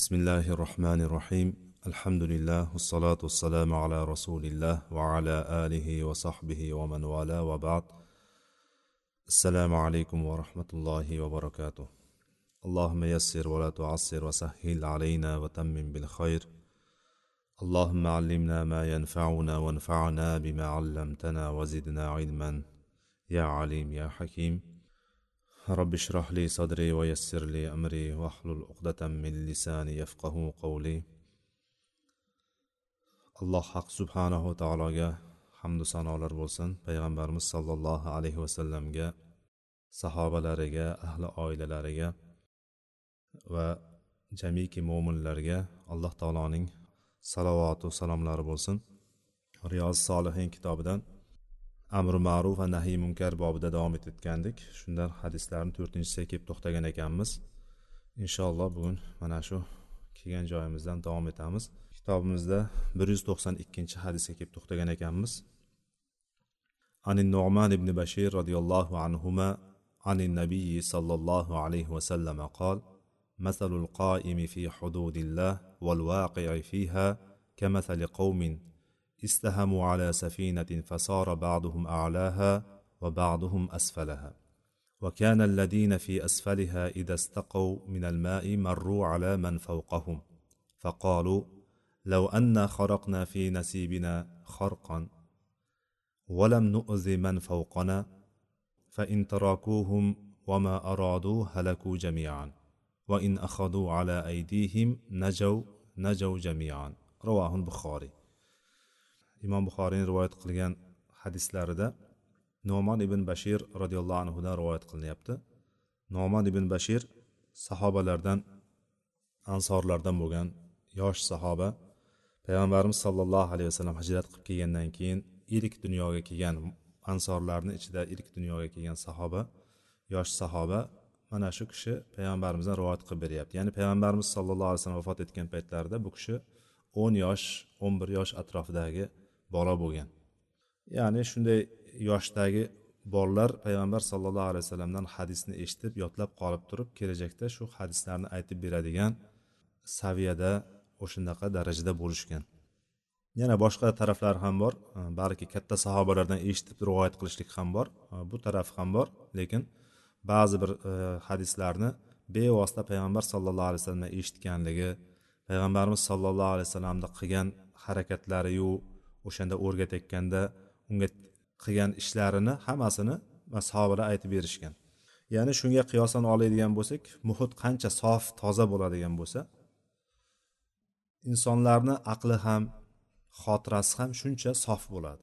بسم الله الرحمن الرحيم الحمد لله والصلاة والسلام على رسول الله وعلى آله وصحبه ومن والاه وبعد السلام عليكم ورحمة الله وبركاته اللهم يسر ولا تعسر وسهل علينا وتمم بالخير اللهم علمنا ما ينفعنا وانفعنا بما علمتنا وزدنا علما يا عليم يا حكيم رب اشرح لي صدري ويسر لي أمري واحلل عقدة من لساني يفقه قولي alloh haq subhanahu taologa hamdu sanolar bo'lsin payg'ambarimiz sollallohu alayhi vasallamga sahobalariga ahli oilalariga va jamiki mo'minlarga alloh taoloning salovatu salomlari bo'lsin riyoz solihin kitobidan amri ma'ruf va nahiy munkar bobida davom etayotgandik shundan hadislarni to'rtinchisiga kelib to'xtagan ekanmiz inshaalloh bugun mana shu kelgan joyimizdan davom etamiz kitobimizda bir yuz to'qson ikkinchi hadisga kelib to'xtagan ekanmiz عن النعمان بن بشير رضي الله عنهما عن النبي صلى الله عليه وسلم قال مثل القائم في حدود الله والواقع فيها كمثل قوم استهموا على سفينة فصار بعضهم أعلاها وبعضهم أسفلها. وكان الذين في أسفلها إذا استقوا من الماء مروا على من فوقهم. فقالوا لو أنا خرقنا في نسيبنا خرقا ولم نؤذ من فوقنا فإن تراكوهم وما أرادوا هلكوا جميعا وإن أخذوا على أيديهم نجوا نجوا جميعا. رواه البخاري. Imom buxoriy rivoyat qilgan hadislarida nomon ibn bashir roziyallohu anhudan rivoyat qilinyapti. Nomon ibn bashir sahobalardan ansorlardan bo'lgan yosh sahoba payg'ambarimiz sollallohu alayhi vasallam hijrat qilib kelgandan keyin ilk dunyoga kelgan ansorlarni ichida ilk dunyoga kelgan sahoba yosh sahoba mana shu kishi payg'ambarimizdan rivoyat qilib beryapti. Ya'ni payg'ambarimiz sallallohu alayhi vasallam vafot etgan paytlarida bu kishi o'n yosh o'n bir yosh atrofidagi bola bo'lgan. Ya'ni shunday yoshdagi bolalar payg'ambar sallallohu alayhi vasallamdan hadisni eshitib yodlab qolib turib kelajakda shu hadislarni aytib beradigan saviyada o'shanaqa darajada bo'lishgan. Yana boshqa taraflar ham bor. Balki katta sahobalardan eshitib rivoyat qilishlik ham bor. Bu taraf ham bor lekin ba'zi bir e, hadislarni bevosita payg'ambar sallallohu alayhi vasallamdan eshitganligi payg'ambarimiz sallallohu alayhi vasallamni qilgan harakatlariyu o'shanda o'rgatayotganda unga qilgan ishlarini hammasini sahobalar aytib berishgan. Ya'ni shunga qiyosan oladigan bo'lsak muhit qancha sof toza bo'ladigan bo'lsa insonlarni aqli ham xotirasi ham shuncha sof bo'ladi.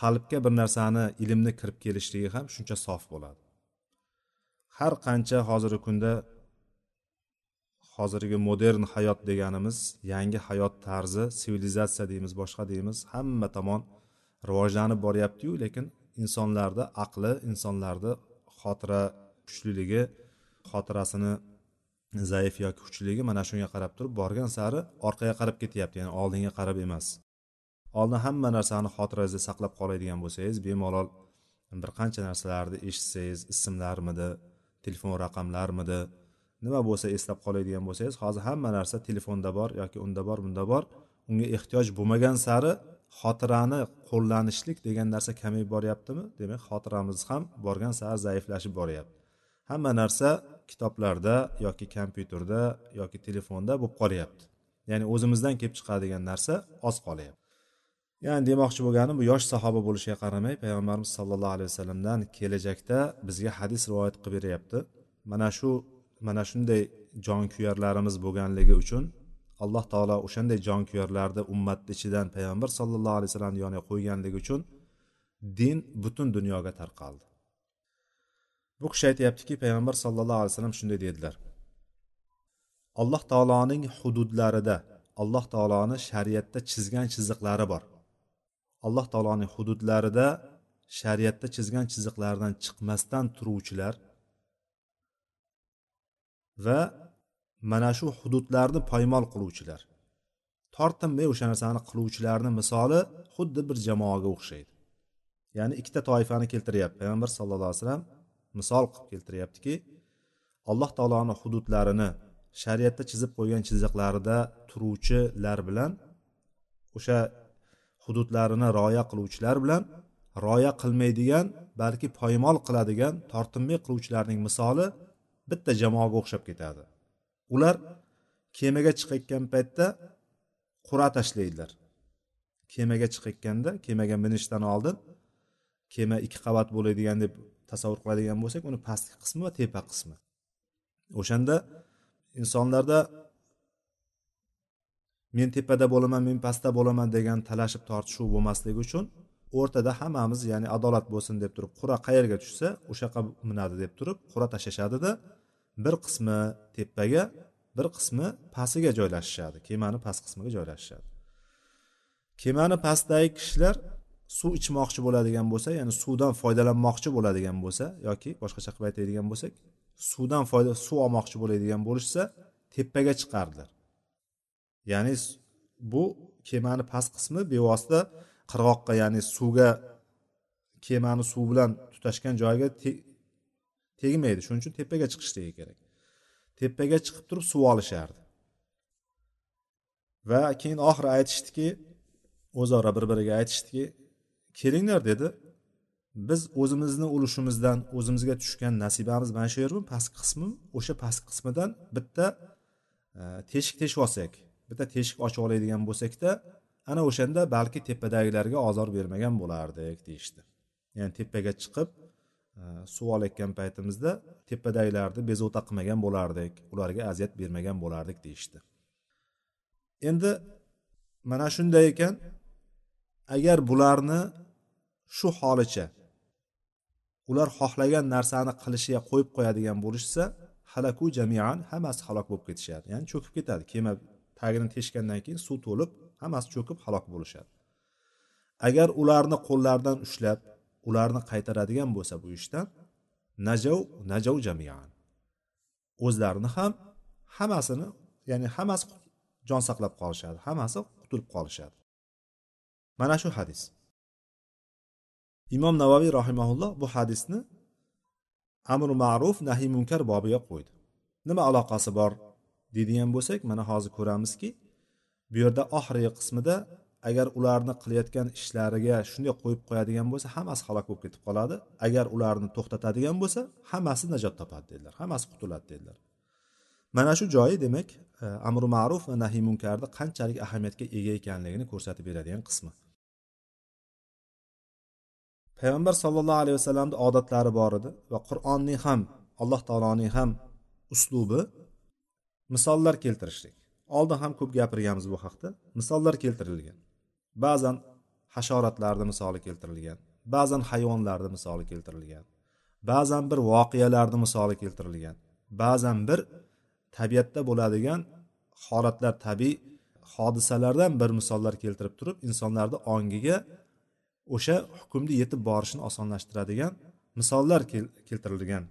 Qalbga bir narsani ilmni kirib kelishligi ham shuncha sof bo'ladi. Har qancha hozirgi kunda hozirgi modern hayot deganimiz yangi hayot tarzi sivilizatsiya deymiz boshqa deymiz hamma tomon rivojlanib boryaptiyu lekin insonlarda aqli insonlarda xotira kuchliligi xotirasini zaif yoki kuchliligi mana shunga qarab turib borgan sari orqaga qarab ketyapti ya'ni oldinga qarab emas. Oldin hamma narsani xotirangizda saqlab qoladigan bo'lsangiz bemalol bir qancha narsalarni eshitsangiz ismlarmidi telefon raqamlarmidi nima bo'lsa eslab qoladigan bo'lsangiz hozir hamma narsa telefonda bor yoki unda bor bunda bor. Unga ehtiyoj bo'lmagan sari xotirani qo'llanishlik degan narsa kamayib boryaptimi? Demak xotiramiz ham borgan sari zaiflashib boryapti. Hamma narsa kitoblarda yoki kompyuterda yoki telefonda bo'lib qolyapti. Ya'ni o'zimizdan kelib chiqadigan narsa oz qolyapti. Ya'ni demoqchi bo'lganim bu yosh sahoba bo'lishiga qaramay payg'ambarimiz sollallohu alayhi vasallamdan kelajakda bizga hadis rivoyat qilib beryapti. Mana shu mana shunday jonkuyarlarimiz bo'lganligi uchun alloh taolo o'shanday jonkuyarlarni ummatni ichidan payg'ambar sallallohu alayhi vasallamni yoniga qo'yganligi uchun din butun dunyoga tarqaldi. Bu kishi aytyaptiki payg'ambar sallallohu alayhi vasallam shunday dedilar. Alloh taoloning hududlarida alloh taoloni shariatda chizgan chiziqlari bor. Alloh taoloning hududlarida shariatda chizgan chiziqlaridan chiqmasdan turuvchilar va mana shu hududlarni poymol qiluvchilar. Tortinmay o'sha narsani qiluvchilarni misoli xuddi bir jamoaga o'xshaydi. Ya'ni ikkita toifani keltiryapti. Payg'ambar sallallohu alayhi vasallam misol qilib keltiryaptiki alloh taoloni hududlarini shariatda chizib qo'ygan chiziqlarida turuvchilar bilan o'sha hududlarini rioya qiluvchilar bilan rioya qilmaydigan balki poymol qiladigan tortinmay qiluvchilarning misoli bitta jamoaga o'xshab ketadi. Ular kemaga chiqayotgan paytda qur'a tashlaydilar. Kemaga chiqayotganda kemaga minishdan oldin kema ikki qavat bo'ladigan deb tasavvur qiladigan bo'lsak uni pastki qismi va tepa qismi. O'shanda insonlarda men tepada bo'laman men pastda bo'laman degan talashib tortishuv bo'lmasligi uchun o'rtada hammamiz ya'ni adolat bo'lsin deb turib qur'a qayerga tushsa o'sha yoqqa minadi deb turib qur'a tashlashadida bir qismi tepaga bir qismi pastiga joylashishadi. Kemani past qismiga joylashishadi. Kemani pastdagi kishilar suv ichmoqchi bo'ladigan bo'lsa ya'ni suvdan foydalanmoqchi bo'ladigan bo'lsa yoki boshqacha qilib aytadigan bo'lsak suvdan foyda suv olmoqchi bo'ladigan bo'lishsa tepaga chiqardilar. Ya'ni bu kemani past qismi bevosita qirg'oqqa ya'ni suvga kemani suv bilan tutashgan joyiga tegmaydi. Shuning uchun tepaga chiqishligi kerak. Tepaga chiqib turib suv olishardi. Va keyin oxiri aytishdiki o'zaro bir biriga aytishdiki kelinglar dedi. Biz o'zimizni ulushimizdan o'zimizga tushgan nasibamiz mana shu yermi? Pastki qismi? O'sha pastki qismidan bitta e, teshik teshib olsak bitta teshik ochib oladigan bo'lsakda ana o'shanda balki tepadagilarga ozor bermagan bo'lardik deyishdi. Ya'ni tepaga chiqib Э, suv olayotgan paytimizda tepadagilarni bezovta qilmagan bo'lardik ularga aziyat bermagan bo'lardik deyishdi. Endi mana shunday ekan agar bularni shu holicha ular xohlagan narsani qilishiga qo'yib qo'yadigan bo'lishsa halaku jamian hammasi halok bo'lib ketishadi. Ya'ni cho'kib ketadi. Kema tagini teshgandan keyin suv to'lib hammasi cho'kib halok bo'lishadi. Agar ularni qo'llaridan ushlab ularni qaytaradigan bo'lsa bu ishdan najov najov jamian. O'zlarini ham hammasini ya'ni hammasi jon saqlab qolishadi hammasi qutulib qolishadi. Mana shu hadis. Imom navoiy rahimaulloh bu hadisni amri ma'ruf nahiy munkar bobiga qo'ydi. Nima aloqasi bor deydigan bo'lsak mana hozir ko'ramizki bu yerda oxirgi qismida agar ularni qilayotgan ishlariga shunday qo'yib qo'yadigan bo'lsa hammasi halok bo'lib ketib qoladi. Agar ularni to'xtatadigan bo'lsa hammasi najot topadi dedilar hammasi qutuladi dedilar. Mana shu joyi demak e, amri ma'ruf va nahiy munkarni qanchalik ahamiyatga ega ekanligini ko'rsatib beradigan qismi. Payg'ambar sollallohu alayhi vasallamni odatlari bor edi va qur'onning ham alloh taoloning ham uslubi misollar keltirishlik. Oldin ham ko'p gapirganmiz bu haqda. Misollar keltirilgan. Ba'zan hasharotlarni misoli keltirilgan ba'zan hayvonlarni misoli keltirilgan ba'zan bir voqealarni misoli keltirilgan ba'zan bir tabiatda bo'ladigan holatlar tabiiy hodisalardan bir misollar keltirib turib insonlarni ongiga o'sha hukmni yetib borishini osonlashtiradigan misollar keltirilgan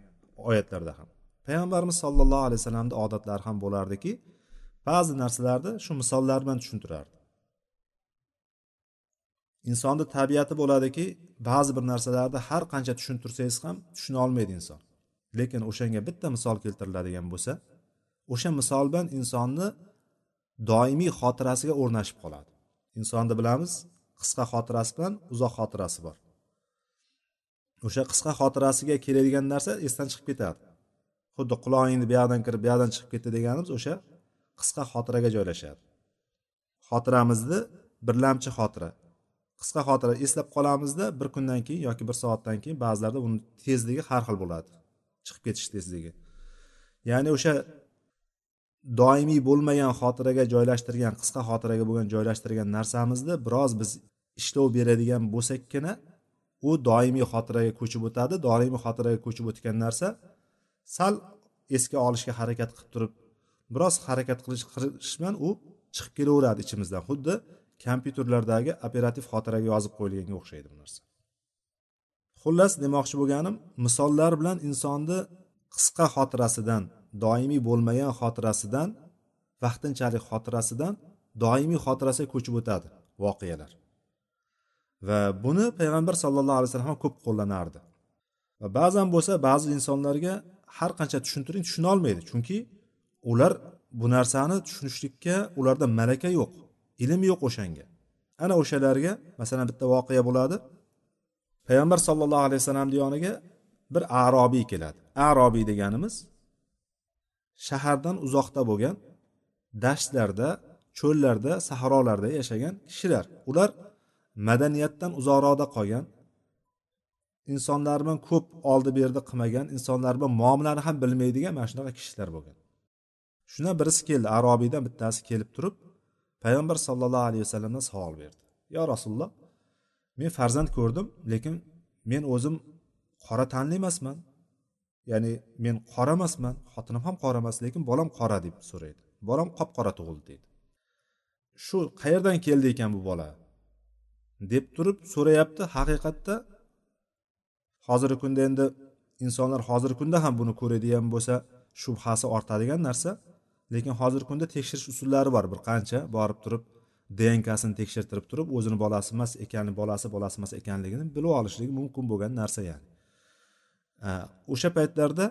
oyatlarda ham. Payg'ambarimiz sollallohu alayhi vasallamni odatlari ham bo'lardiki ba'zi narsalarni shu misollar bilan tushuntirardi. Insonni tabiati bo'ladiki ba'zi bir narsalarni har qancha tushuntirsangiz ham tushuna olmaydi inson. Lekin o'shanga bitta misol keltiriladigan bo'lsa o'sha misol bilan insonni doimiy xotirasiga o'rnashib qoladi. Insonni bilamiz qisqa xotirasi bilan uzoq xotirasi bor. O'sha qisqa xotirasiga keladigan narsa esdan chiqib ketadi. Xuddi qulog'ingni bu yoqdan kirib bu yoqdan chiqib ketdi deganimiz o'sha qisqa xotiraga joylashadi. Xotiramizni birlamchi xotira qisqa xotira eslab qolamizda bir kundan keyin yoki bir soatdan keyin ba'zilarda uni tezligi har xil bo'ladi. Chiqib ketish tezligi. Ya'ni o'sha doimiy bo'lmagan xotiraga joylashtirgan qisqa xotiraga bo'lgan joylashtirgan narsamizni biroz biz ishlov beradigan bo'lsakkina u doimiy xotiraga ko'chib o'tadi. Doimiy xotiraga ko'chib o'tgan narsa sal esga olishga harakat qilib turib biroz harakat qilish qilish bilan u chiqib kelaveradi ichimizdan. Xuddi kompyuterlardagi operativ xotiraga yozib qo'yilganga o'xshaydi bu narsa. Xullas demoqchi bo'lganim misollar bilan insonni qisqa xotirasidan doimiy bo'lmagan xotirasidan vaqtinchalik xotirasidan doimiy xotirasiga ko'chib o'tadi voqealar. Va buni payg'ambar sallallohu alayhi vasallam ko'p qo'llanardi. Va ba'zan bo'lsa ba'zi insonlarga har qancha tushuntiring tushuna olmaydi. Chunki ular bu narsani tushunishlikka ularda malaka yo'q. Ilm yo'q o'shanga. Ana o'shalarga masalan bitta voqea bo'ladi. Payg'ambar sollallohu alayhi vasallamni yoniga bir arobiy keladi. Arobiy deganimiz shahardan uzoqda bo'lgan dashtlarda cho'llarda sahrolarda yashagan kishilar. Ular madaniyatdan uzoqroqda qolgan insonlar bilan ko'p oldi berdi qilmagan insonlar bilan muomalani ham bilmaydigan mana shunaqa kishilar bo'lgan. Shundan birisi keldi arobiydan bittasi kelib turib payg'ambar sallallohu alayhi vasallamdan savol berdi. Yo rasululloh men farzand ko'rdim lekin men o'zim qora tanli emasman. Ya'ni men qora emasman xotinim ham qora emas lekin bolam qora deb so'raydi. Bolam qop qora tug'ildi deydi. Shu qayerdan keldi ekan bu bola? deb turib so'rayapti. Haqiqatda hozirgi kunda endi insonlar hozirgi kunda ham buni ko'radigan bo'lsa shubhasi ortadigan narsa. Lekin hozirgi kunda tekshirish usullari bor. Bir qancha borib turib dnkasini tekshirtirib turib o'zini bolasi emas ekanini bolasi bolasi emas ekanligini bilib olishligi mumkin bo'lgan narsa ya'ni. O'sha paytlarda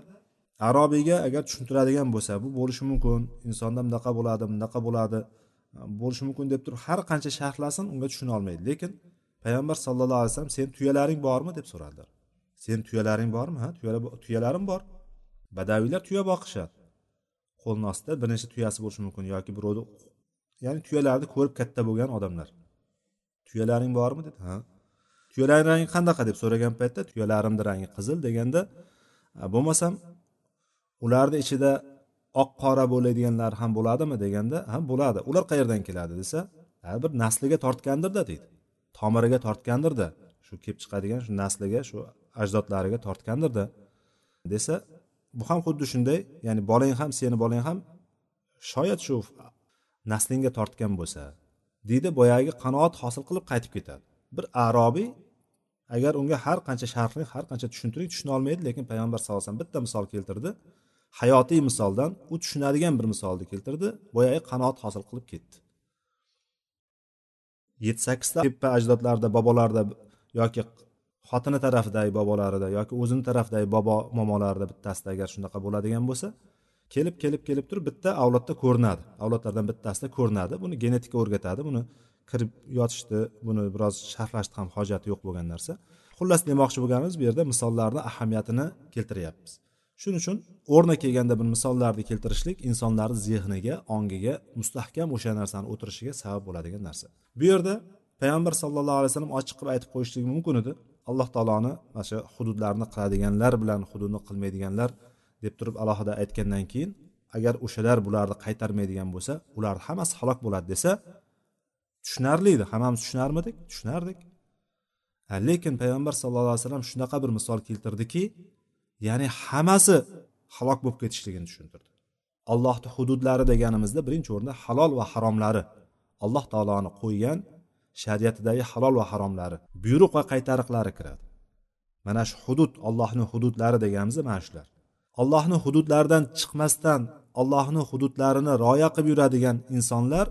arobiyga agar tushuntiradigan bo'lsa bu bo'lishi mumkin insonda bunaqa bo'ladi bunaqa bo'ladi bo'lishi mumkin deb turib har qancha sharhlasin unga tushuna olmaydi. Lekin payg'ambar sallallohu alayhi vasallam sen tuyalaring bormi? deb so'radilar sen tuyalaring bormi? ha tuyalarim bor. Badaviylar tuya boqishadi. Qo'lni ostida bir nechta tuyasi bo'lishi mumkin yoki birovni ya'ni tuyalarni ko'rib katta bo'lgan odamlar. Tuyalaring bormi dedi ha? Tuyalaring rangi qanaqa deb so'ragan paytda tuyalarimni rangi qizil deganda bo'lmasam ularni ichida oq qora bo'ladiganlar ham bo'ladimi? deganda ha bo'ladi ular qayerdan keladi? desa har bir nasliga tortgandirda deydi. Tomiriga tortgandirda shu kelib chiqadigan shu nasliga shu ajdodlariga tortgandirda desa bu ham xuddi shunday. Ya'ni bolang ham seni bolang ham shoyat shu naslingga tortgan bo'lsa deydi boyagi qanoat hosil qilib qaytib ketadi. Bir arobiy agar unga har qancha sharhlang har qancha tushuntiring tushuna olmaydi lekin payg'ambar sallallohu alayhi vasallam bitta misol keltirdi. Hayotiy misoldan u tushunadigan bir misolni keltirdi boyagi qanoat hosil qilib ketdi. Yetti sakkizta tepa ajdodlarda bobolarda yoki xotini tarafidagi bobolarida yoki o'zini tarafidagi bobo momolarida bittasida agar shunaqa bo'ladigan bo'lsa kelib kelib kelib turib bitta avlodda ko'rinadi. Avlodlardan bittasida ko'rinadi. Buni genetika o'rgatadi. Buni kirib yotishni buni biroz sharhlashni ham hojati yo'q bo'lgan narsa. Xullas demoqchi bo'lganimiz bu yerda misollarni ahamiyatini keltiryapmiz. Shuning uchun o'rni kelganda bir misollarni keltirishlik insonlarni zehniga ongiga mustahkam o'sha narsani o'tirishiga sabab bo'ladigan narsa. Bu yerda payg'ambar sallallohu alayhi vasallam ochiq qilib aytib qo'yishligi mumkin edi. Alloh taoloni mana shu hududlarni qiladiganlar bilan hududni qilmaydiganlar deb turib alohida aytgandan keyin agar o'shalar bularni qaytarmaydigan bo'lsa ularni hammasi halok bo'ladi desa tushunarli edi. Hammamiz tushunarmidik? Tushunardik. Lekin payg'ambar sallallohu alayhi vasallam shunaqa bir misol keltirdiki ya'ni hammasi halok bo'lib ketishligini tushuntirdi. Allohni hududlari deganimizda birinchi o'rinda halol va haromlari alloh taoloni qo'ygan shariatidagi halol va haromlari buyruq va qaytariqlari kiradi. Mana shu hudud allohni hududlari deganimiz mana shular. Allohni hududlaridan chiqmasdan allohni hududlarini rioya qilib yuradigan insonlar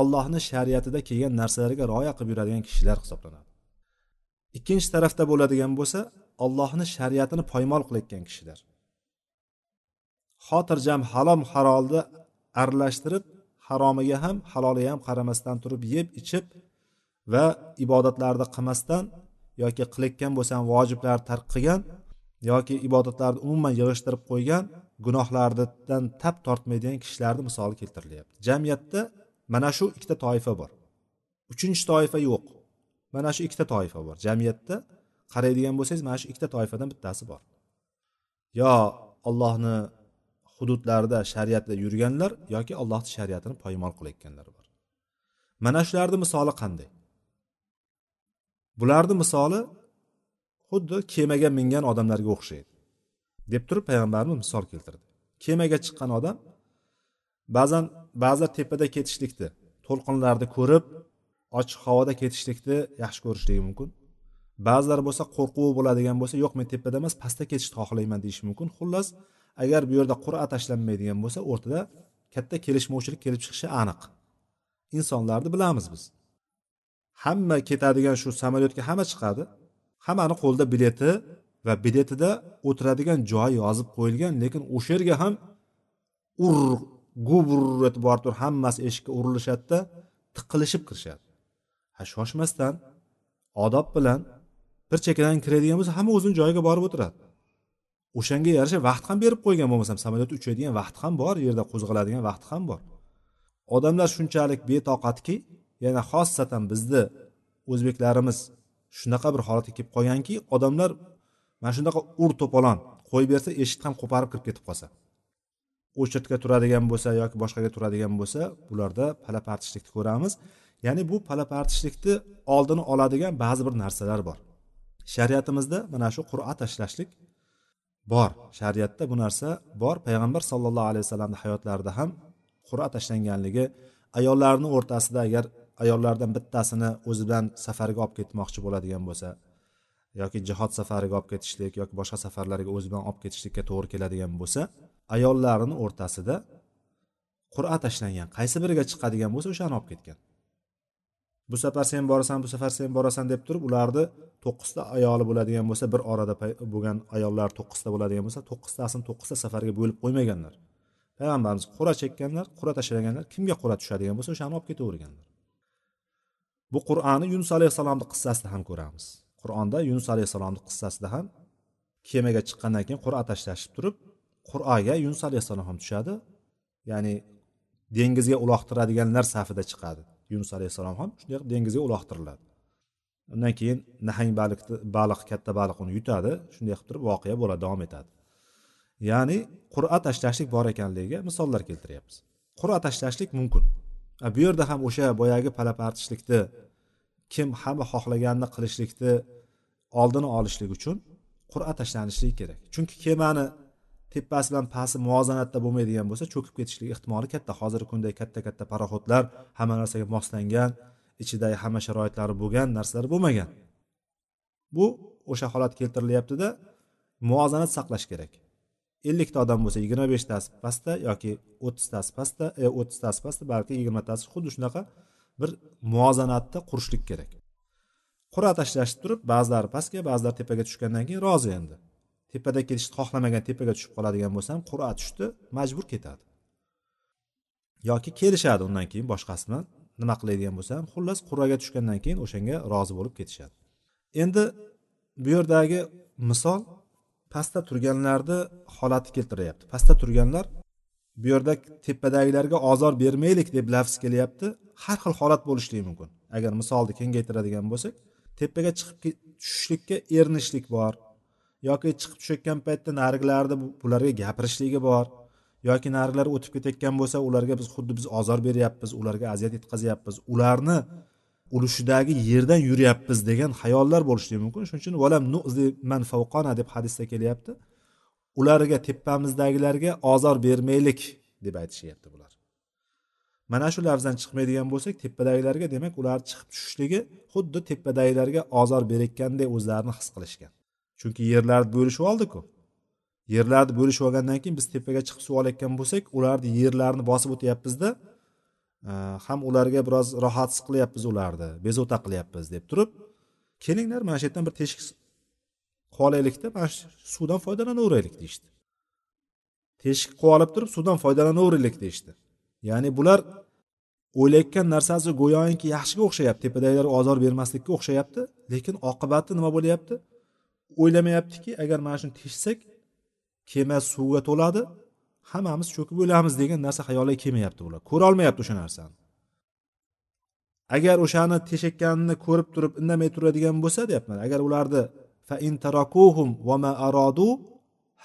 allohni shariatida kelgan narsalarga rioya qilib yuradigan kishilar hisoblanadi. Ikkinchi tarafda bo'ladigan bo'lsa allohni shariatini poymol qilayotgan kishilar. Xotirjam halom harolni aralashtirib haromiga ham haloliga ham qaramasdan turib yeb ichib va ibodatlarni qilmasdan yoki qilayotgan bo'lsa ham vojiblarni tark qilgan yoki ibodatlarni umuman yig'ishtirib qo'ygan gunohlardan tap tortmaydigan kishilarni misoli keltirilyapti. Jamiyatda mana shu ikkita toifa bor. Uchinchi toifa yo'q. Mana shu ikkita toifa bor. Jamiyatda qaraydigan bo'lsangiz mana shu ikkita toifadan bittasi bor. Yo ollohni hududlarida shariatda yurganlar yoki allohni shariatini poymol qilayotganlar bor. Mana shularni misoli qanday? Bularni misoli xuddi kemaga mingan odamlarga o'xshaydi. Deb turib payg'ambarimiz misol keltirdi. Kemaga chiqqan odam ba'zan ba'zilar tepada ketishlikni to'lqinlarni ko'rib ochiq havoda ketishlikni yaxshi ko'rishligi mumkin. Ba'zilar bo'lsa qo'rquvi bo'ladigan bo'lsa yo'q men tepada emas pastda ketishni xohlayman deyishi mumkin. Xullas agar bu yerda qur'a tashlanmaydigan bo'lsa o'rtada katta kelishmovchilik kelib chiqishi aniq. Insonlarni bilamiz biz. Hamma ketadigan shu samolyotga hamma chiqadi. Hammani qo'lida bileti va biletida o'tiradigan joyi yozib qo'yilgan lekin o'sha yerga ham ur gubur etib borib turib hammasi eshikka urilishadida tiqilishib kirishadi. Ha shoshmasdan odob bilan bir chekkadan kiradigan bo'lsa hamma o'zini joyiga borib o'tiradi. O'shanga yarasha vaqt ham berib qo'ygan bo'lmasam samolyot uchadigan vaqt ham bor yerda qo'zg'aladigan vaqt ham bor. Odamlar shunchalik betoqatki yana xossatan bizni o'zbeklarimiz shunaqa bir holatga kelib qolganki odamlar mana shunaqa ur to'polon qo'yib bersa eshikni ham qo'parib kirib ketib qolsa. O'chirtga turadigan bo'lsa yoki boshqaga turadigan bo'lsa bularda palapartishlikni ko'ramiz. Ya'ni bu palapartishlikni oldini oladigan ba'zi bir narsalar bor. Shariatimizda mana shu qur'a tashlashlik bor. Shariatda bu narsa bor. Payg'ambar sollallohu alayhi vasallamni hayotlarida ham qur'a tashlanganligi ayollarni o'rtasida agar ayollardan bittasini o'zi bilan safarga olib ketmoqchi bo'ladigan bo'lsa yoki jihod safariga olib ketishlik yoki boshqa safarlarga o'zi bilan olib ketishlikka to'g'ri keladigan bo'lsa ayollarini o'rtasida qur'a tashlangan qaysi biriga chiqadigan bo'lsa o'shani olib ketgan. Bu safar sen borasan bu safar sen borasan deb turib ularni to'qqizta ayoli bo'ladigan bo'lsa bir orada bo'lgan ayollar to'qqizta bo'ladigan bo'lsa to'qqiztasini to'qqizta safarga bo'lib qo'ymaganlar. Payg'ambarimiz qur'a chekkanlar qur'a tashlaganlar kimga qur'a tushadigan bo'lsa o'shani olib ketaverganlar. Bu qur'oni yunus alayhissalomni qissasida ham ko'ramiz. Qur'onda yunus alayhissalomni qissasida ham kemaga chiqqandan keyin qur'a tashlashib turib qur'aga yunus alayhissalom ham tushadi. Ya'ni dengizga uloqtiradiganlar safida chiqadi. Yunus alayhissalom ham shunday dengizga uloqtiriladi. Undan keyin nahang baliqni baliq katta baliq uni yutadi shunday qilib turib voqea bo'ladi davom etadi. Ya'ni qur'a tashlashlik bor ekanligiga misollar keltiryapmiz. Qur'a tashlashlik mumkin. Bu yerda ham o'sha boyagi palapartishlikni kim hamma xohlaganini qilishlikni oldini olishlik uchun qur'a tashlanishligi kerak. Chunki kemani tepasi bilan pasti muvozanatda bo'lmaydigan bo'lsa cho'kib ketishlik ehtimoli katta. Hozirgi kunda katta katta paroxodlar hamma narsaga moslangan ichidagi hamma sharoitlari bo'lgan narsalar bo'lmagan. Bu o'sha holat keltirilyaptida muvozanat saqlash kerak. Ellikta odam bo'lsa yigirma beshtasi pastda yoki o'ttiztasi pastda e o'ttiztasi pastda balki yigirmatasi xuddi shunaqa bir muvozanatni qurishlik kerak. Qur'a tashlashib turib ba'zilari pastga ba'zilari tepaga tushgandan keyin rozi endi. Tepada ketishni xohlamagan tepaga tushib qoladigan bo'lsa ham qur'a tushdi majbur ketadi. Yoki kelishadi undan keyin boshqasi bilan nima qiladigan bo'lsa ham xullas qur'aga tushgandan keyin o'shanga rozi bo'lib ketishadi. Endi bu yerdagi misol pastda turganlarni holati keltiryapti. Pastda turganlar bu yerda tepadagilarga ozor bermaylik deb lafz kelyapti. Har xil holat bo'lishligi mumkin. Agar misolni kengaytiradigan bo'lsak tepaga chiqib tushishlikka erinishlik bor yoki chiqib tushayotgan paytda narigilarni bularga gapirishligi bor yoki narigilar o'tib ketayotgan bo'lsa ularga biz xuddi biz ozor beryapmiz ularga aziyat yetkazyapmiz ularni ulushidagi yerdan yuryapmiz degan xayollar bo'lishligi mumkin. Shuning uchun valam nuzi man favqona deb hadisda kelyapti. Ularga tepamizdagilarga ozor bermaylik deb aytishyapti bular. Mana shu lafzdan chiqmaydigan bo'lsak tepadagilarga demak ular chiqib tushishligi xuddi tepadagilarga ozor berayotgandek o'zlarini his qilishgan. Chunki yerlarni bo'lishib oldiku. Yerlarni bo'lishib olgandan keyin biz tepaga chiqib suv olayotgan bo'lsak ularni yerlarini bosib o'tyapmizda ham ularga biroz rohatsiz qilyapmiz ularni bezovta qilyapmiz deb turib kelinglar mana shu yerdan bir teshik qilib olaylikda mana shu suvdan foydalanaveraylik deyishdi. Teshik qilib olib turib suvdan foydalanaveraylik deyishdi. Ya'ni bular o'ylayotgan narsasi go'yoki yaxshiga o'xshayapti tepadagilar ozor bermaslikka o'xshayapti lekin oqibati nima bo'lyapti? O'ylamayaptiki agar mana shuni teshsak kema suvga to'ladi hammamiz cho'kib o'lamiz degan narsa xayoliga kelmayapti ular. Ko'rolmayapti o'sha narsani. Agar o'shani teshakkanini ko'rib turib indamay turadigan bo'lsa deyapman. Agar ularni fa va ma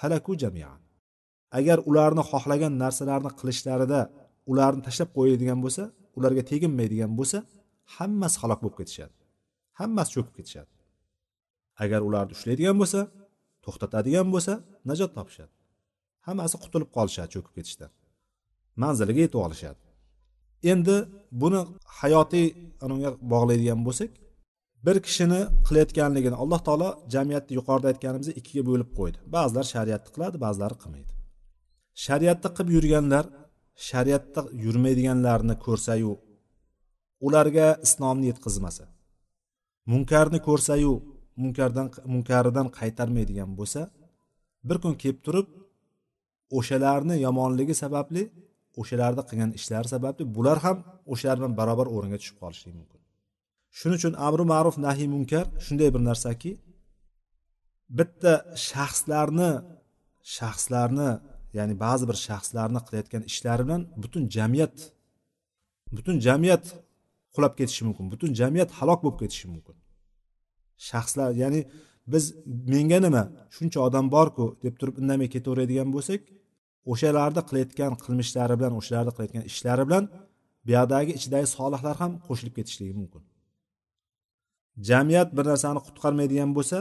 halaku jamian. Agar ularni xohlagan narsalarni qilishlarida ularni tashlab qo'yadigan bo'lsa ularga teginmaydigan bo'lsa hammasi halok bo'lib ketishadi. Hammasi cho'kib ketishadi. Agar ularni ushlaydigan bo'lsa to'xtatadigan bo'lsa najot topishadi. Hammasi qutulib qolishadi cho'kib ketishdan manziliga yetib olishadi. Endi buni hayotiy unga bog'laydigan bo'lsak bir kishini qilayotganligini alloh taolo jamiyatni yuqorida aytganimizdek ikkiga bo'lib qo'ydi. Ba'zilar shariatni qiladi ba'zilari qilmaydi. Shariatda qilib yurganlar shariatda yurmaydiganlarni ko'rsayu ularga islomni yetkazmasa munkarni ko'rsayu munkardan munkaridan qaytarmaydigan bo'lsa bir kun kelib turib o'shalarni yomonligi sababli o'shalarni qilgan ishlari sababli bular ham o'shalar bilan barobar o'ringa tushib qolishligi mumkin. Shuning uchun amri ma'ruf nahiy munkar shunday bir narsaki bitta shaxslarni shaxslarni ya'ni ba'zi bir shaxslarni qilayotgan ishlari bilan butun jamiyat butun jamiyat qulab ketishi mumkin butun jamiyat halok bo'lib ketishi mumkin. Shaxslar ya'ni biz menga nima shuncha odam borku deb turib indamay ketaveradigan bo'lsak o'shalarni qilayotgan qilmishlari bilan o'shalarni qilayotgan ishlari bilan buyoqdagi ichidagi solihlar ham qo'shilib ketishligi mumkin. Jamiyat bir narsani qutqarmaydigan bo'lsa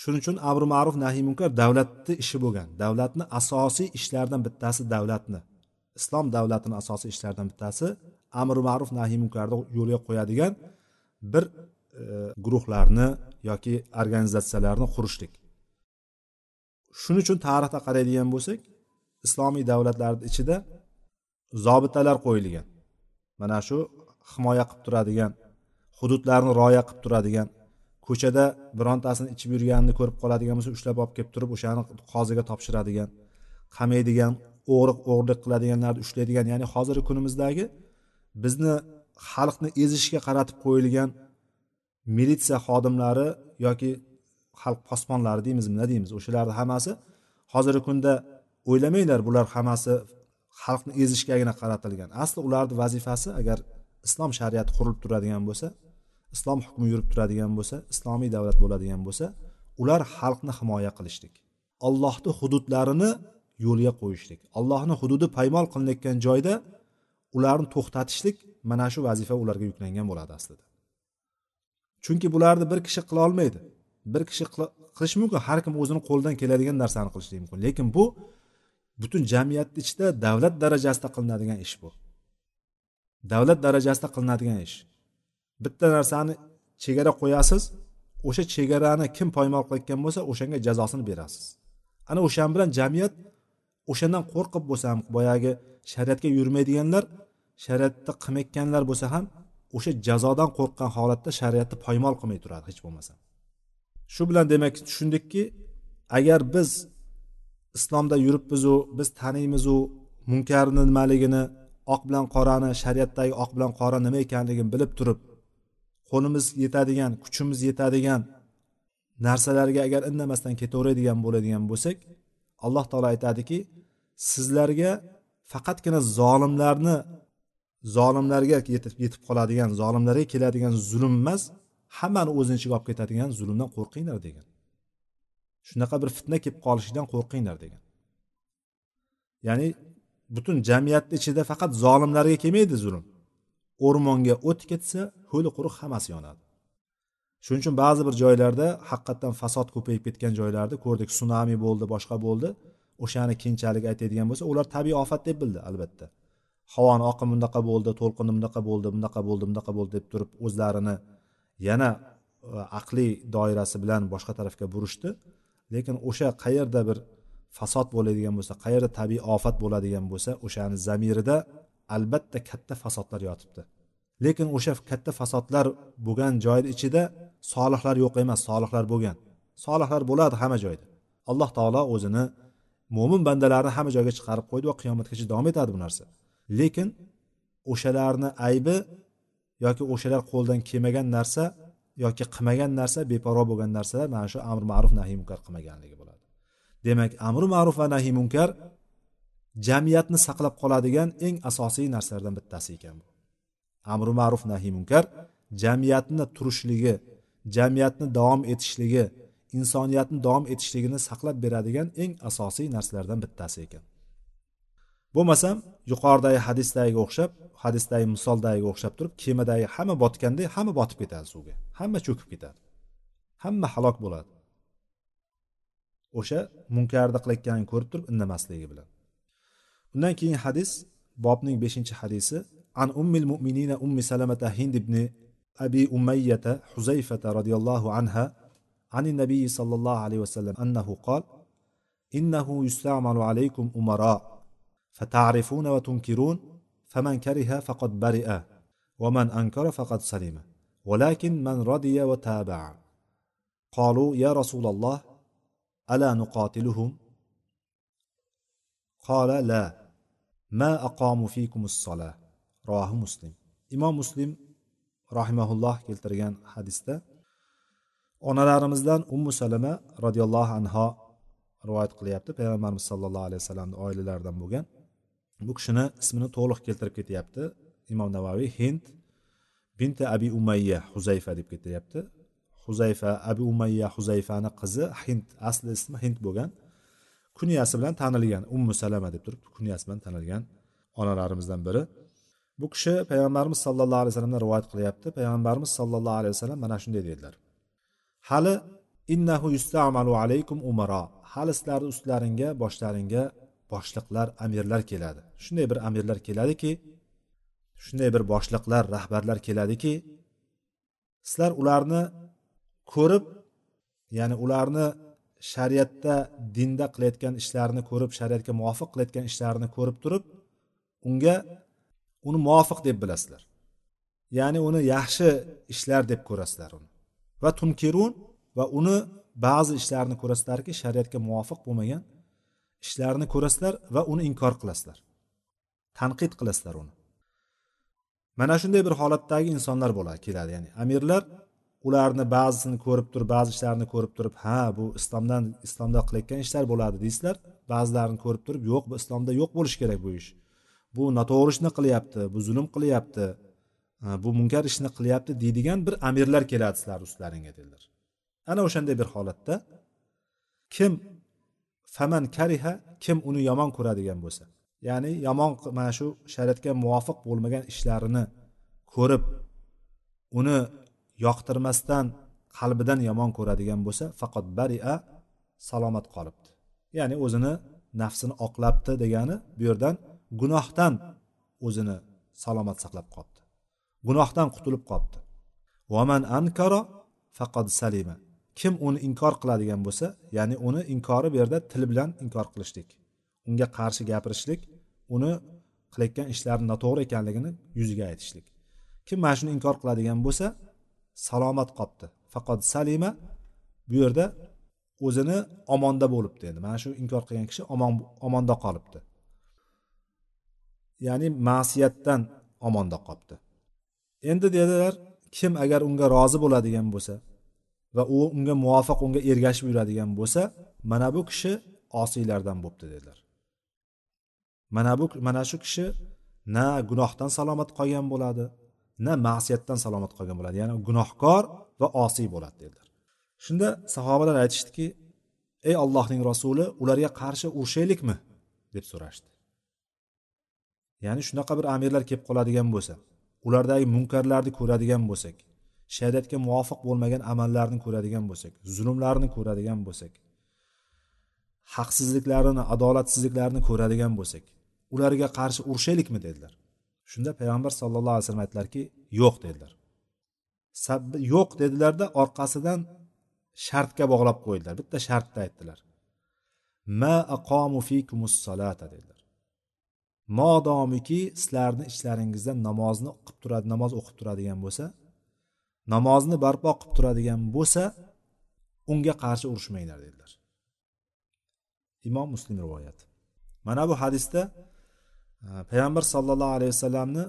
shuning uchun amri ma'ruf nahiy munkar davlatni ishi bo'lgan davlatni asosiy ishlaridan bittasi davlatni islom davlatini asosiy ishlaridan bittasi amri ma'ruf nahiy munkarni yo'lga qo'yadigan bir e, guruhlarni yoki organizatsiyalarni qurishlik. Shuning uchun tarixda qaraydigan bo'lsak islomiy davlatlarni ichida zobitalar qo'yilgan. Mana shu himoya qilib turadigan hududlarni rioya qilib turadigan ko'chada birontasini ichib yurganini ko'rib qoladigan bo'lsa ushlab olib kelib turib o'shani qoziga topshiradigan qamaydigan o'g'ri o'g'irlik qiladiganlarni ushlaydigan ya'ni hozirgi kunimizdagi bizni xalqni ezishga qaratib qo'yilgan militsiya xodimlari yoki xalq posbonlari deymizmi nima deymiz o'shalarni hammasi hozirgi kunda o'ylamanglar bular hammasi xalqni ezishgagina qaratilgan. Asli ularni vazifasi agar islom shariati qurilib turadigan bo'lsa islom hukmi yurib turadigan bo'lsa islomiy davlat bo'ladigan bo'lsa ular xalqni himoya qilishlik allohni hududlarini yo'lga qo'yishlik allohni hududi paymol qilinayotgan joyda ularni to'xtatishlik mana shu vazifa ularga yuklangan bo'ladi aslida. Chunki bularni bir kishi qila olmaydi. Bir kishi qilishi mumkin. Har kim o'zini qo'lidan keladigan narsani qilishligi mumkin. Lekin bu butun jamiyatni ichida davlat darajasida qilinadigan ish bu. Davlat darajasida qilinadigan ish. Bitta narsani chegara qo'yasiz o'sha chegarani kim poymol qilayotgan bo'lsa o'shanga jazosini berasiz. Ana o'shan bilan jamiyat o'shandan qo'rqib bo'lsa ham boyagi shariatga yurmaydiganlar shariatda qilmayotganlar bo'lsa ham o'sha jazodan qo'rqqan holatda shariatni poymol qilmay turadi hech bo'lmasa. Shu bilan demak tushundikki agar biz islomda yuribmizu biz taniymizu munkarni nimaligini oq bilan qorani shariatdagi oq bilan qora nima ekanligini bilib turib qo'limiz yetadigan kuchimiz yetadigan narsalarga agar indamasdan ketaveradigan bo'ladigan bo'lsak alloh taolo aytadiki sizlarga faqatgina zolimlarni zolimlarga yetib yetib qoladigan zolimlarga keladigan zulm emas hammani o'zini ichiga olib ketadigan zulmdan qo'rqinglar degan. Shunaqa bir fitna kelib qolishidan qo'rqinglar degan. Ya'ni butun jamiyatni ichida faqat zolimlarga kelmaydi zulm. O'rmonga o't ketsa ho'li quruq hammasi yonadi. Shuning uchun ba'zi bir joylarda haqiqatdan fasod ko'payib ketgan joylarni ko'rdik sunami bo'ldi boshqa bo'ldi. O'shani keyinchalik aytadigan bo'lsa ular tabiiy ofat deb bildi albatta. Havoni oqimi bunaqa bo'ldi to'lqini bunaqa bo'ldi bunaqa bo'ldi bunaqa bo'ldi deb turib o'zlarini yana e, aqliy doirasi bilan boshqa tarafga burishdi. Lekin o'sha qayerda bir fasod bo'ladigan bo'lsa qayerda tabiiy ofat bo'ladigan bo'lsa o'shani zamirida albatta katta fasodlar yotibdi. Lekin o'sha katta fasodlar bo'lgan joyni ichida solihlar yo'q emas solihlar bo'lgan. Solihlar bo'ladi hamma joyda. Alloh taolo o'zini mo'min bandalarni hamma joyga chiqarib qo'ydi va qiyomatgacha davom etadi bu narsa. Lekin o'shalarni aybi yoki o'shalar qo'ldan kelmagan narsa yoki qilmagan narsa beparvo bo'lgan narsalar mana shu amr ma'ruf nahiy munkar qilmaganligi bo'ladi. Demak amri ma'ruf va nahiy munkar jamiyatni saqlab qoladigan eng asosiy narsalardan bittasi ekan bu. Amri ma'ruf nahiy munkar jamiyatni turishligi jamiyatni davom etishligi insoniyatni davom etishligini saqlab beradigan eng asosiy narsalardan bittasi ekan. bo'lmasam yuqoridagi hadisdagiga o'xshab hadisdagi misoldagiga o'xshab turib kemadagi hamma botganda hamma botib ketadi suvga hamma cho'kib ketadi hamma halok bo'ladi o'sha munkarni qilayotganini ko'rib turib indamasligi bilan undan keyin hadis bobning beshinchi hadisi an ummil mu'minina ummi salamata hind ibn abi umayyata huzayfata roziyallohu anha عن النبي صلى الله عليه وسلم أنه قال إنه يستعمل عليكم أمراء فتعرفون وتنكرون فمن كره فقد برئ ومن أنكر فقد سلم ولكن من رضي وتابع قالوا يا رسول الله ألا نقاتلهم قال لا ma aqomu fikumus sola rohi muslim imom muslim rahimaulloh keltirgan hadisda onalarimizdan ummu salama roziyallohu anho rivoyat qilyapti payg'ambarimiz sollallohu alayhi vasallamni oilalaridan bo'lgan Bu kishini ismini to'liq keltirib ketyapti. Imom navaviy hind binti abi umayya huzayfa deb ketyapti. Huzayfa abi umayya huzayfani qizi hind asli ismi hind bo'lgan. Kunyasi bilan tanilgan ummu salama deb turib kunyasi bilan tanilgan onalarimizdan biri. Bu kishi payg'ambarimiz sallallohu alayhi vasallamdan rivoyat qilyapti. Payg'ambarimiz sallallohu alayhi vasallam mana shunday dedilar. Hali innahu yustamalu alaykum umara. Hali sizlarni ustlaringga boshlaringga boshliqlar amirlar keladi. Shunday bir amirlar keladiki shunday bir boshliqlar rahbarlar keladiki sizlar ularni ko'rib ya'ni ularni shariatda dinda qilayotgan ishlarini ko'rib shariatga muvofiq qilayotgan ishlarini ko'rib turib unga uni muvofiq deb bilasizlar. Ya'ni uni yaxshi ishlar deb ko'rasizlar uni. Va tunkirun va uni ba'zi ishlarini ko'rasizlarki shariatga muvofiq bo'lmagan ishlarini ko'rasizlar va uni inkor qilasizlar. Tanqid qilasizlar uni. Mana shunday bir holatdagi insonlar bo'ladi keladi. Ya'ni amirlar ularni ba'zisini ko'rib turib ba'zi ishlarini ko'rib turib ha bu islomdan islomda qilayotgan ishlar bo'ladi deysizlar. Ba'zilarini ko'rib turib yo'q bu islomda yo'q bo'lishi kerak bu ish. Bu noto'g'ri ishni qilyapti bu zulm qilyapti e, bu munkar ishni qilyapti deydigan bir amirlar keladi sizlarni ustlaringga dedilar. Ana o'shanday bir holatda kim faman kariha kim uni yomon ko'radigan bo'lsa. Ya'ni yomon mana shu shariatga muvofiq bo'lmagan ishlarini ko'rib uni yoqtirmasdan qalbidan yomon ko'radigan bo'lsa faqat baria salomat qolibdi. Ya'ni o'zini nafsini oqlabdi degani bu yerdan gunohdan o'zini salomat saqlab qolibdi. Gunohdan qutulib qolibdi. Vaman ankara faqad salima. Kim uni inkor qiladigan bo'lsa ya'ni uni inkori bu yerda til bilan inkor qilishlik unga qarshi gapirishlik uni qilayotgan ishlari noto'g'ri ekanligini yuziga aytishlik. Kim mana shuni inkor qiladigan bo'lsa salomat qolibdi faqat salima bu yerda o'zini omonda bo'libdi endi. Mana shu inkor qilgan kishi omon omonda qolibdi. Ya'ni ma'siyatdan omonda qolibdi endi dedilar kim agar unga rozi bo'ladigan bo'lsa va u unga muvofiq unga ergashib yuradigan bo'lsa mana bu kishi osiylardan bo'libdi dedilar. Mana bu mana shu kishi na gunohdan salomat qolgan bo'ladi na ma'siyatdan salomat qolgan bo'ladi. Ya'ni gunohkor va osiy bo'ladi dedilar. Shunda sahobalar aytishdiki ey allohning rasuli ularga qarshi urushaylikmi deb so'rashdi. Ya'ni shunaqa bir amirlar kelib qoladigan bo'lsa ulardagi munkarlarni ko'radigan bo'lsak shariatga muvofiq bo'lmagan amallarni ko'radigan bo'lsak zulmlarni ko'radigan bo'lsak haqsizliklarini adolatsizliklarini ko'radigan bo'lsak ularga qarshi urushaylikmi dedilar. Shunda payg'ambar sallallohu alayhi vasallam aytdilarki yo'q dedilar. Yo'q dedilarda orqasidan shartga bog'lab qo'ydilar bitta shartni aytdilar. Ma aqomu fikumus solata dedilar. Modomiki sizlarni ichlaringizda namozni o'qib turadi namoz o'qib turadigan bo'lsa namozni barpo qilib turadigan bo'lsa unga qarshi urushmanglar dedilar. Imom muslim rivoyati mana bu hadisda e, payg'ambar sollallohu alayhi vasallamni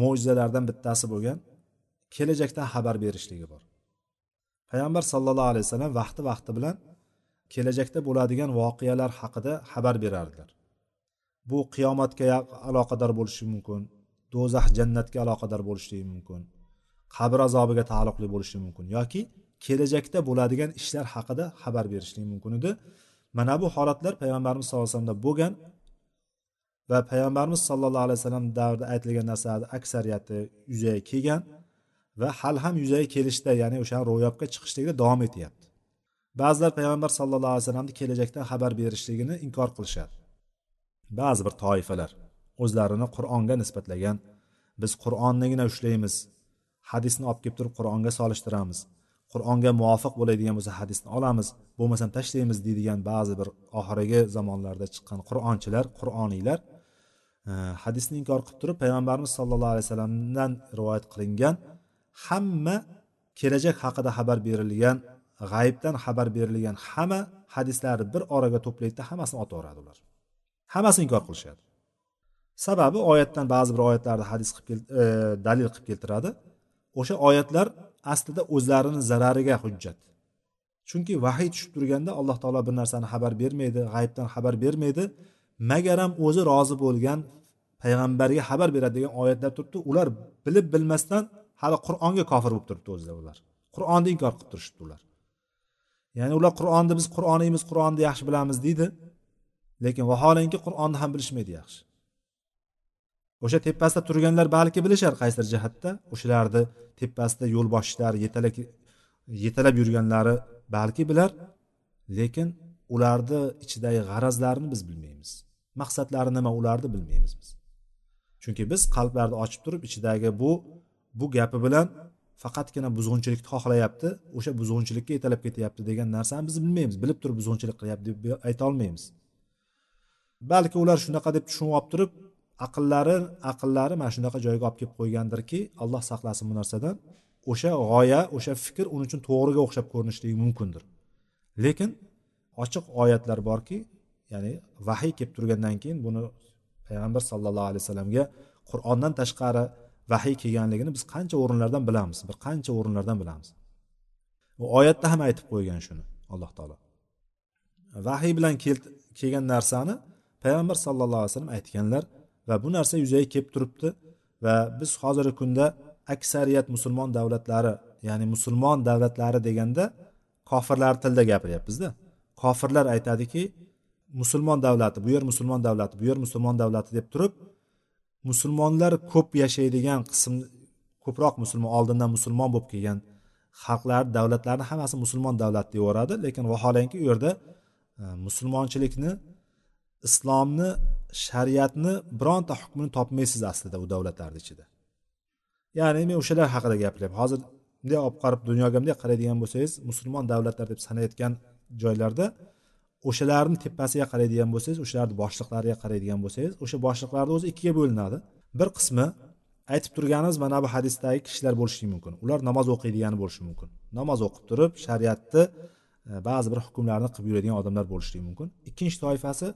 mo'jizalaridan bittasi bo'lgan kelajakdan xabar berishligi bor. Payg'ambar sollallohu alayhi vasallam vaqti vaqti bilan kelajakda bo'ladigan voqealar haqida xabar berardilar. Bu qiyomatga aloqador bo'lishi mumkin do'zax jannatga aloqador bo'lishligi mumkin qabr azobiga taalluqli bo'lishi mumkin yoki kelajakda bo'ladigan ishlar haqida xabar berishligi mumkin edi. Mana bu holatlar payg'ambarimiz sallallohu alayhi vasallamda bo'lgan va payg'ambarimiz sollallohu alayhi vasallam davrida aytilgan narsalarni aksariyati yuzaga kelgan va hali ham yuzaga kelishda ya'ni o'shani ro'yobga chiqishlikda davom etyapti. Ba'zilar payg'ambar sallallohu alayhi vasallamni kelajakdan xabar berishligini inkor qilishadi. Ba'zi bir toifalar o'zlarini qur'onga nisbatlagan biz qur'onnigina ushlaymiz hadisni olib kelib turib qur'onga solishtiramiz. Qur'onga muvofiq bo'ladigan bo'lsa hadisni olamiz bo'lmasam tashlaymiz deydigan ba'zi bir oxirgi zamonlarda chiqqan qur'onchilar qur'oniylar e, hadisni inkor qilib turib payg'ambarimiz sollallohu alayhi vasallamdan rivoyat qilingan hamma kelajak haqida xabar berilgan g'ayibdan xabar berilgan hamma hadislarni bir oraga to'playdida hammasini otaveradi ular. Hammasini inkor qilishadi. Sababi oyatdan ba'zi bir oyatlarni hadis qilib e, dalil qilib keltiradi. O'sha oyatlar aslida o'zlarini zarariga hujjat. Chunki vahiy tushib turganda alloh taolo bir narsani xabar bermaydi g'ayibdan xabar bermaydi. Magaram o'zi rozi bo'lgan payg'ambarga xabar beradi degan oyatlar turibdi ular bilib bilmasdan hali qur'onga kofir bo'lib turibdi o'zida ular. Qur'onni inkor qilib turishibdi ular. Ya'ni ular qur'onni biz qur'oniymiz qur'onni yaxshi bilamiz deydi lekin vaholanki qur'onni ham bilishmaydi yaxshi. O'sha tepasida turganlar balki bilishar qaysidir jihatda. O'shalarni tepasida yo'lboshchilar yetalak yetalab yurganlari balki bilar lekin ularni ichidagi g'arazlarini biz bilmaymiz. Maqsadlari nima ularni bilmaymiz biz. Chunki biz qalblarni ochib turib ichidagi bu bu gapi bilan faqatgina buzg'unchilikni xohlayapti o'sha buzg'unchilikka yetalab ketyapti degan narsani biz bilmaymiz. Bilib turib buzg'unchilik qilyapti deb ayta olmaymiz. Balki ular shunaqa deb tushunib olib turib aqllari aqllari mana shunaqa joyga olib kelib qo'ygandirki alloh saqlasin bu narsadan. O'sha g'oya o'sha fikr uning uchun to'g'riga o'xshab ko'rinishligi mumkindir. Lekin ochiq oyatlar borki ya'ni vahiy kelib turgandan keyin buni payg'ambar sallallohu alayhi vasallamga qur'ondan tashqari vahiy kelganligini biz qancha o'rinlardan bilamiz bir qancha o'rinlardan bilamiz. U oyatda ham aytib qo'ygan shuni alloh taolo. Vahiy bilan kelgan narsani payg'ambar sallallohu alayhi vasallam aytganlar va bu narsa yuzaga kelib turibdi. Va biz hozirgi kunda aksariyat musulmon davlatlari ya'ni musulmon davlatlari deganda kofirlar tilida gapiryapmizda. Kofirlar aytadiki musulmon davlati bu yer musulmon davlati bu yer musulmon davlati deb turib musulmonlar ko'p yashaydigan qism ko'proq musulmon oldindan musulmon bo'lib kelgan xalqlar davlatlarni hammasi musulmon davlat deyaveradi lekin vaholanki u yerda e, musulmonchilikni islomni shariatni bironta hukmini topmaysiz aslida u davlatlarni ichida. Ya'ni men o'shalar haqida gapiryapman. Hozir bunday olib qarab dunyoga bunday qaraydigan bo'lsangiz musulmon davlatlar deb sanayotgan joylarda o'shalarni tepasiga qaraydigan bo'lsangiz o'shalarni boshliqlariga qaraydigan bo'lsangiz o'sha boshliqlarni o'zi ikkiga bo'linadi. Bir qismi aytib turganimiz mana bu hadisdagi kishilar bo'lishi mumkin. Ular namoz o'qiydigani bo'lishi mumkin. Namoz o'qib turib shariatni e, ba'zi bir hukmlarni qilib yuradigan odamlar bo'lishligi mumkin. Ikkinchi toifasi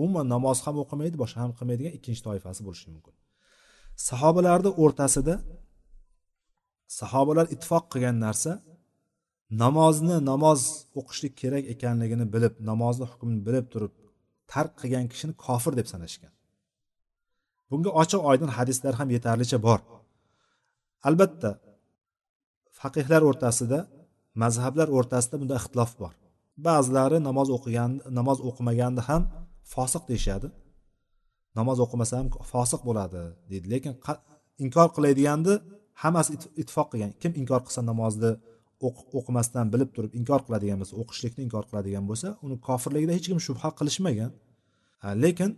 umuman namoz ham o'qimaydi boshqa ham qilmaydigan ikkinchi toifasi bo'lishi mumkin. Sahobalarni o'rtasida sahobalar ittifoq qilgan narsa namozni namoz o'qishlik kerak ekanligini bilib namozni hukmini bilib turib tark qilgan kishini kofir deb sanashgan. Bunga ochiq oydin hadislar ham yetarlicha bor. Albatta faqihlar o'rtasida mazhablar o'rtasida bunda ixtilof bor. Ba'zilari namoz o'qigan namoz o'qimaganda ham fosiq deyishadi. Namoz o'qimasa ham fosiq bo'ladi deydi. Lekin inkor qiladiganni hammasi ittifoq qilgan. Kim inkor qilsa namozni o'qimasdan bilib turib inkor qiladigan bo'lsa o'qishlikni inkor qiladigan bo'lsa uni kofirligida hech kim shubha qilishmagan. Lekin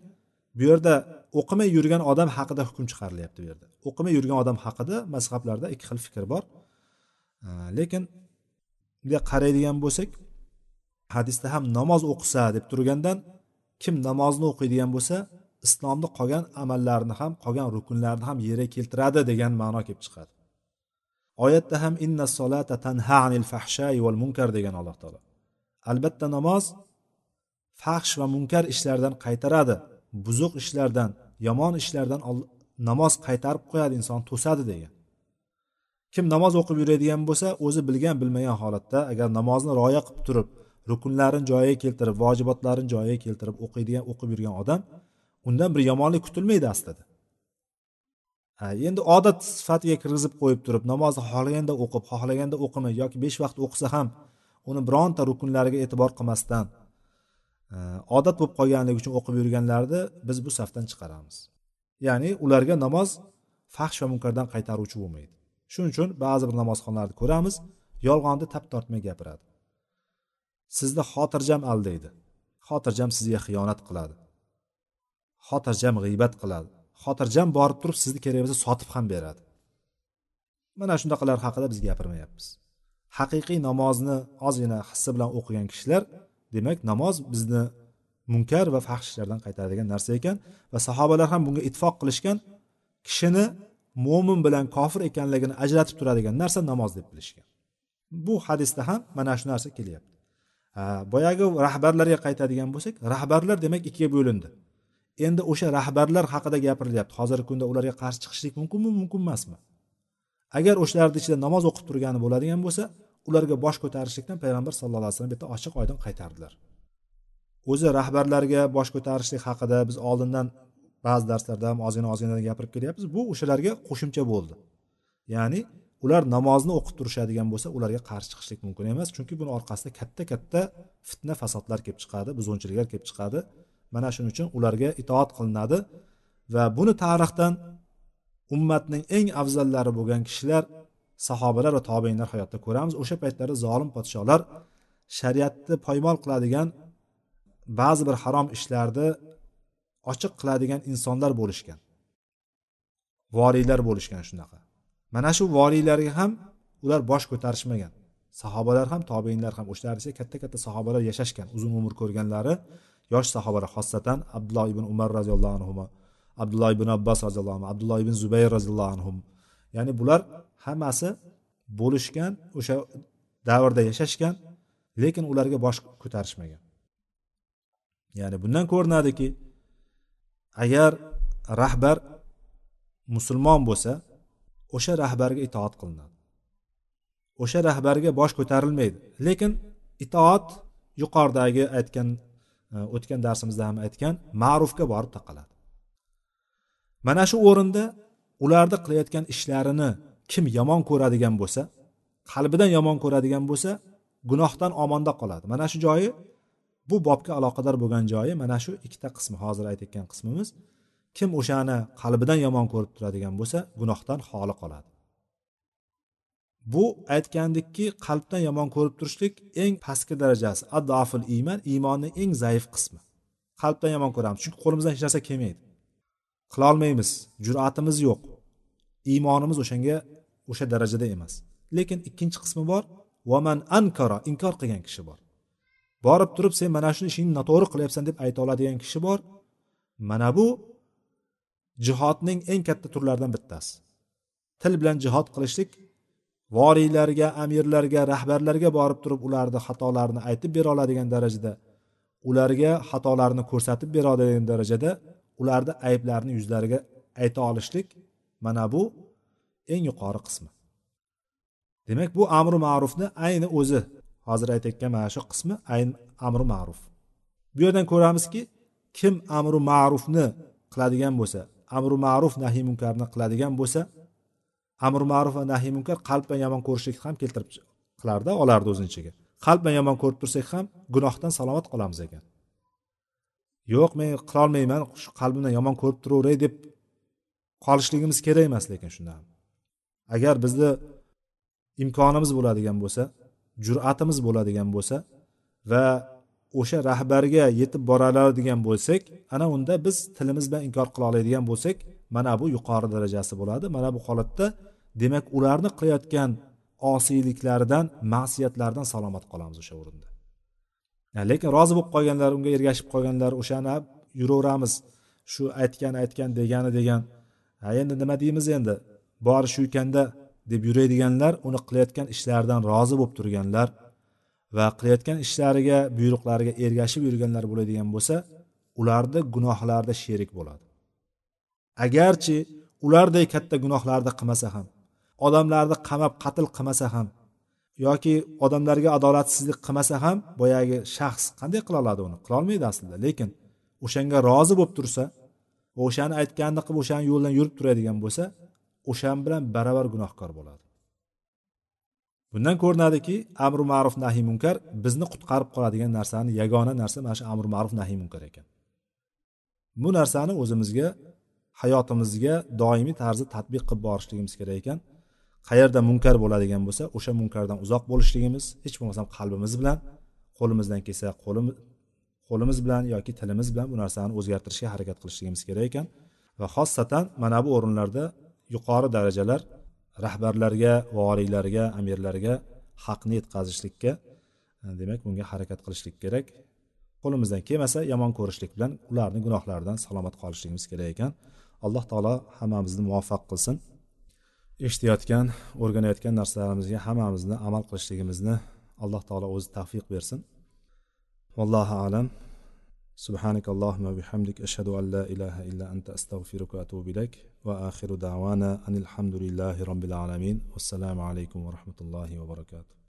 bu yerda o'qimay yurgan odam haqida hukm chiqarilyapti bu yerda. O'qimay yurgan odam haqida mazhablarda ikki xil fikr bor. Lekin bunday qaraydigan bo'lsak hadisda ham namoz o'qisa deb turgandan kim namozni o'qiydigan bo'lsa islomni qolgan amallarini ham qolgan rukunlarni ham yerga keltiradi degan ma'no kelib chiqadi. Oyatda ham inna solata tanha anil fahshay val munkar degan alloh taolo. Albatta namoz fahsh va munkar ishlardan qaytaradi. Buzuq ishlardan yomon ishlardan namoz qaytarib qo'yadi inson to'sadi degan. Kim namoz o'qib yuradigan bo'lsa o'zi bilgan bilmagan holatda agar namozni rioya qilib turib rukunlarini joyiga keltirib vojibotlarini joyiga keltirib o'qiydigan o'qib yurgan odam undan bir yomonlik kutilmaydi aslida. Endi odat sifatiga kirgizib qo'yib turib namozni xohlaganda o'qib xohlaganda o'qimay yoki besh vaqt o'qisa ham uni bironta rukunlariga e'tibor qilmasdan odat bo'lib qolganligi uchun o'qib yurganlarni biz bu safdan chiqaramiz. Ya'ni ularga namoz fahsh va munkardan qaytaruvchi bo'lmaydi. Shuning uchun ba'zi bir namozxonlarni ko'ramiz yolg'onni tap tortmay gapiradi. Sizni xotirjam aldaydi. Xotirjam sizga xiyonat qiladi. Xotirjam g'iybat qiladi. Xotirjam borib turib sizni kerak bo'lsa sotib ham beradi. Mana shunaqalar haqida biz gapirmayapmiz. Haqiqiy namozni ozgina hissi bilan o'qigan kishilar demak namoz bizni munkar va fahsh ishlardan qaytaradigan narsa ekan va sahobalar ham bunga ittifoq qilishgan kishini mo'min bilan kofir ekanligini ajratib turadigan narsa namoz deb bilishgan. Bu hadisda ham mana shu narsa kelyapti. Boyagi rahbarlarga qaytadigan bo'lsak rahbarlar demak ikkiga bo'lindi. Endi o'sha rahbarlar haqida gapirilyapti hozirgi kunda ularga qarshi chiqishlik mumkinmi mumkin emasmi? Agar o'shalarni ichida namoz o'qib turgani bo'ladigan bo'lsa ularga bosh ko'tarishlikdan payg'ambar sallallohu alayhi vasallam bitta ochiq oydin qaytardilar. O'zi rahbarlarga bosh ko'tarishlik haqida biz oldindan ba'zi darslarda ham ozgina ozgina gapirib kelyapmiz. Bu o'shalarga qo'shimcha bo'ldi. Ya'ni ular namozni o'qib turishadigan bo'lsa ularga qarshi chiqishlik mumkin emas. Chunki buni orqasida katta katta fitna fasodlar kelib chiqadi buzg'unchiliklar kelib chiqadi. Mana shuning uchun ularga itoat qilinadi va buni tarixdan ummatning eng afzallari bo'lgan kishilar sahobalar va tobeinlar hayotda ko'ramiz. O'sha paytlarda zolim podsholar shariatni poymol qiladigan ba'zi bir harom ishlarni ochiq qiladigan insonlar bo'lishgan. Voriylar bo'lishgan shunaqa. Mana shu voliylarga ham ular bosh ko'tarishmagan. Sahobalar ham tobeinlar ham o'shalar esa katta katta sahobalar yashashgan. Uzun umr ko'rganlari yosh sahobalar xossatan abdulloh ibn umar roziyallohu anhu abdulloh ibn abbos roziyallohu anhu abdulloh ibn zubayr roziyallohu anhu ya'ni bular hammasi bo'lishgan o'sha davrda yashashgan lekin ularga bosh ko'tarishmagan. Ya'ni bundan ko'rinadiki agar rahbar musulmon bo'lsa o'sha rahbarga itoat qilinadi. O'sha rahbarga bosh ko'tarilmaydi. Lekin itoat yuqoridagi aytgan e, o'tgan darsimizda ham aytgan ma'rufga borib taqaladi. Mana shu o'rinda ularni qilayotgan ishlarini kim yomon ko'radigan bo'lsa qalbidan yomon ko'radigan bo'lsa gunohdan omonda qoladi. Mana shu joyi bu bobga aloqador bo'lgan joyi mana shu ikkita qismi hozir aytayotgan qismimiz kim o'shani qalbidan yomon ko'rib turadigan bo'lsa gunohdan xoli qoladi. Bu aytgandikki qalbdan yomon ko'rib turishlik eng pastki darajasi adofil iymon iymonning eng zaif qismi. Qalbdan yomon ko'ramiz chunki qo'limizdan hech narsa kelmaydi. Qilolmaymiz jur'atimiz yo'q. Iymonimiz o'shanga o'sha darajada emas. Lekin ikkinchi qismi bor vaman ankara inkor qilgan kishi bor. Borib turib sen mana shu ishingni noto'g'ri qilyapsan deb ayta oladigan kishi bor. Mana bu jihodning eng katta turlaridan bittasi. Til bilan jihod qilishlik voriylarga amirlarga rahbarlarga borib turib ularni xatolarini aytib bera oladigan darajada ularga xatolarini ko'rsatib bera oladigan darajada ularni ayblarini yuzlariga ayta olishlik mana bu eng yuqori qismi. Demak bu amri ma'rufni ayni o'zi hozir aytayotgan mana shu qismi ayni amri ma'ruf. Bu yerdan ko'ramizki kim amri ma'rufni qiladigan bo'lsa amri ma'ruf nahiy munkarni qiladigan bo'lsa amr ma'ruf va nahiy munkar qalb bilan yomon ko'rishlikni ham keltirib qilardi olardi o'zini ichiga qalb bilan yomon ko'rib tursak ham gunohdan salomat qolamiz ekan. Yo'q men qilolmayman shu qalbimdan yomon ko'rib turaveray deb qolishligimiz kerak emas lekin shunda agar bizni imkonimiz bo'ladigan bo'lsa jur'atimiz bo'ladigan bo'lsa va o'sha rahbarga yetib bora oladigan bo'lsak ana unda biz tilimiz bilan inkor qila oladigan bo'lsak mana bu yuqori darajasi bo'ladi. Mana bu holatda demak ularni qilayotgan osiyliklaridan ma'siyatlardan salomat qolamiz o'sha o'rinda. Lekin rozi bo'lib qolganlar unga ergashib qolganlar o'shani yuraveramiz. Shu aytgan aytgan degani degan. Ha endi nima deymiz endi? Bori shu ekanda deb yuradiganlar uni qilayotgan ishlaridan rozi bo'lib turganlar va qilayotgan ishlariga buyruqlariga ergashib yurganlar bo'ladigan bo'lsa ularni gunohlarida sherik bo'ladi. Agarchi ularday katta gunohlarni qilmasa ham odamlarni qamab qatl qilmasa ham yoki odamlarga adolatsizlik qilmasa ham boyagi shaxs qanday qila oladi uni? Qilolmaydi aslida lekin o'shanga rozi bo'lib tursa va o'shani aytganini qilib o'shani yo'lidan yurib turadigan bo'lsa o'shan bilan baravar gunohkor bo'ladi. Bundan ko'rinadiki amri ma'ruf nahiy munkar bizni qutqarib qoladigan narsani yagona narsa mana shu amri ma'ruf nahiy munkar ekan. Bu narsani o'zimizga hayotimizga doimiy tarzda tadbiq qilib borishligimiz kerak ekan. Qayerda munkar bo'ladigan bo'lsa o'sha munkardan uzoq bo'lishligimiz hech bo'lmasam qalbimiz bilan qo'limizdan kelsa qo'limiz qo'limiz bilan yoki tilimiz bilan bu narsani o'zgartirishga harakat qilishligimiz kerak ekan. Va xossatan mana bu o'rinlarda yuqori darajalar rahbarlarga voriylarga amirlarga haqni yetkazishlikka e, demak bunga harakat qilishlik kerak. Qo'limizdan kelmasa yomon ko'rishlik bilan ularni gunohlaridan salomat qolishligimiz kerak ekan. Alloh taolo hammamizni muvaffaq qilsin. Eshitayotgan o'rganayotgan narsalarimizga hammamizni amal qilishligimizni alloh taolo o'zi tavfiq bersin. Vallohu alam. سبحانك اللهم وبحمدك أشهد أن لا إله إلا أنت أستغفرك وأتوب إليك. وآخر دعوانا أن الحمد لله رب العالمين. والسلام عليكم ورحمة الله وبركاته.